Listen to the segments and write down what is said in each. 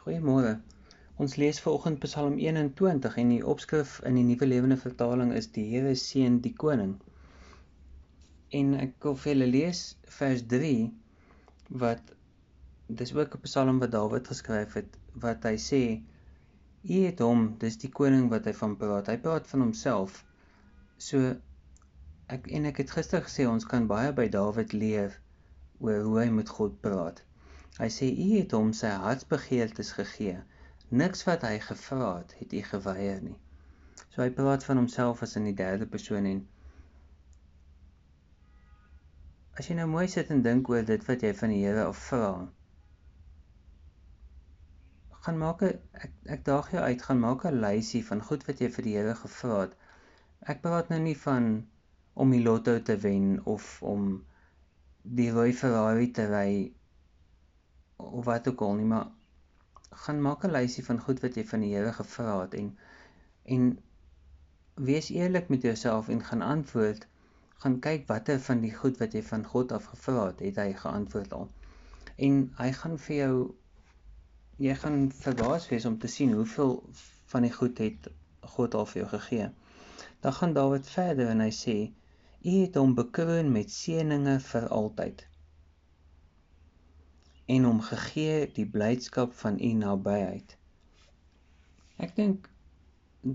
Goeiemôre. Ons lees vanoggend Psalm 21 en die opskrif in die Nuwe Lewende Vertaling is die Here seën die koning. En ek wil vir julle lees vers 3 wat dis ook 'n Psalm wat Dawid geskryf het wat hy sê U het hom, dis die koning wat hy van praat. Hy praat van homself. So ek en ek het gister gesê ons kan baie by Dawid leer oor hoe hy met God praat. Hy sê u het hom sy hartsbegeertes gegee Niks wat hy gevra het, het u geweier nie. So hy praat van homself as in die derde persoon en as jy nou mooi sit en dink oor dit wat jy van die Here af vra, gaan maak 'n ek ek daag jou uit, gaan maak 'n lysie van goed wat jy vir die Here gevra het. Ek praat nou nie van om die lotto te wen of om die rooi Ferrari te ry of wat ook al nie, maar gaan maak 'n lysie van goed wat jy van die Here gevra het en en wees eerlik met jouself en gaan antwoord gaan kyk watter van die goed wat jy van God af gevra het, het hy geantwoord al. En hy gaan vir jou jy gaan verbaas wees om te sien hoeveel van die goed het God al vir jou gegee. Dan gaan Dawid verder en hy sê: "U het hom bekroon met seënings vir altyd." En hom gegee die blydskap van u nabyheid. Ek dink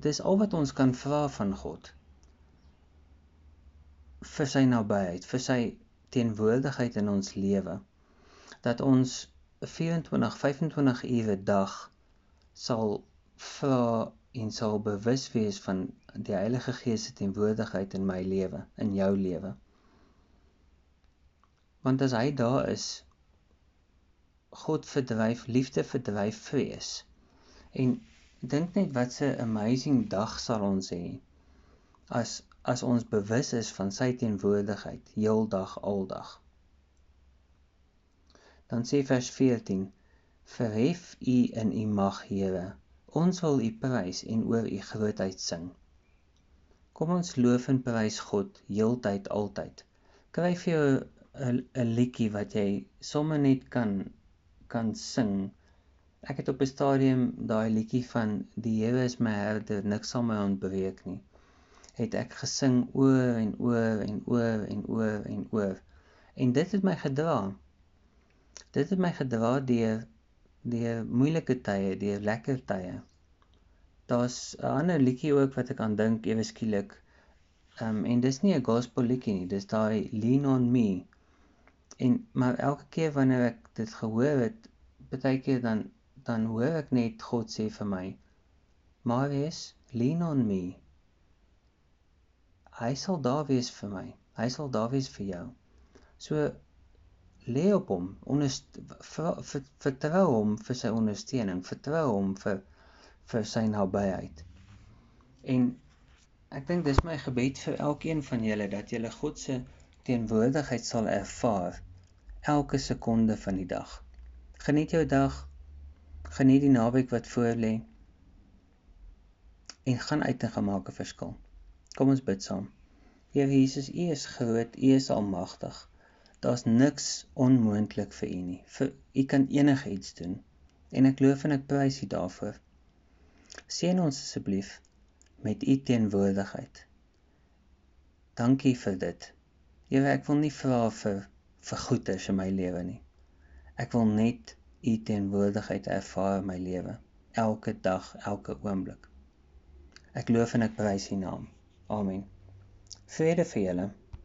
dis al wat ons kan vra van God vir sy nabyheid, vir sy teenwoordigheid in ons lewe. Dat ons 24 25 ure dag sal vra en sal bewus wees van die Heilige Gees se teenwoordigheid in my lewe, in jou lewe. Want as hy daar is, God verdryf liefde verdryf vrees. En dink net wat 'n amazing dag sal ons hê as as ons bewus is van sy teenwoordigheid heeldag aldag. Dan sê vers 14: Verhef U in U mag, Here. Ons wil U prys en oor U grootheid sing. Kom ons loof en prys God heeltyd altyd. Kry vir jou 'n liedjie wat jy sommer net kan kan sing. Ek het op 'n stadium daai liedjie van die Here is my herder, niks sal my ontbreek nie. Het ek gesing oor en oor en oor en oor en oor. En dit het my gedra. Dit het my gedra deur deur moeilike tye, deur lekker tye. Daar's 'n ander liedjie ook wat ek aan dink ewe skielik. Ehm um, en dis nie 'n gospel liedjie nie, dis daai Lean on Me En maar elke keer wanneer ek dit gehoor het, baie keer dan dan hoor ek net God sê vir my: "Marius, lean on me." Hy sal daar wees vir my. Hy sal daar wees vir jou. So lê op hom, vertrou hom vir sy ondersteuning, vertrou hom vir vir sy nabyheid. En ek dink dis my gebed vir elkeen van julle dat julle God se teenwoordigheid sal ervaar elke sekonde van die dag. Geniet jou dag. Geniet die naweek wat voorlê. En gaan uit en gemaak 'n verskil. Kom ons bid saam. Here Jesus, U is groot, U is almagtig. Daar's niks onmoontlik vir U nie. Vir U kan enigiets doen. En ek loof en ek prys U daarvoor. Seën ons asseblief met U teenwoordigheid. Dankie vir dit. Here, ek wil nie vra vir vir goeders in my lewe nie. Ek wil net u teenwoordigheid ervaar in my lewe, elke dag, elke oomblik. Ek loof en ek prys u naam. Amen. Vrede vir julle.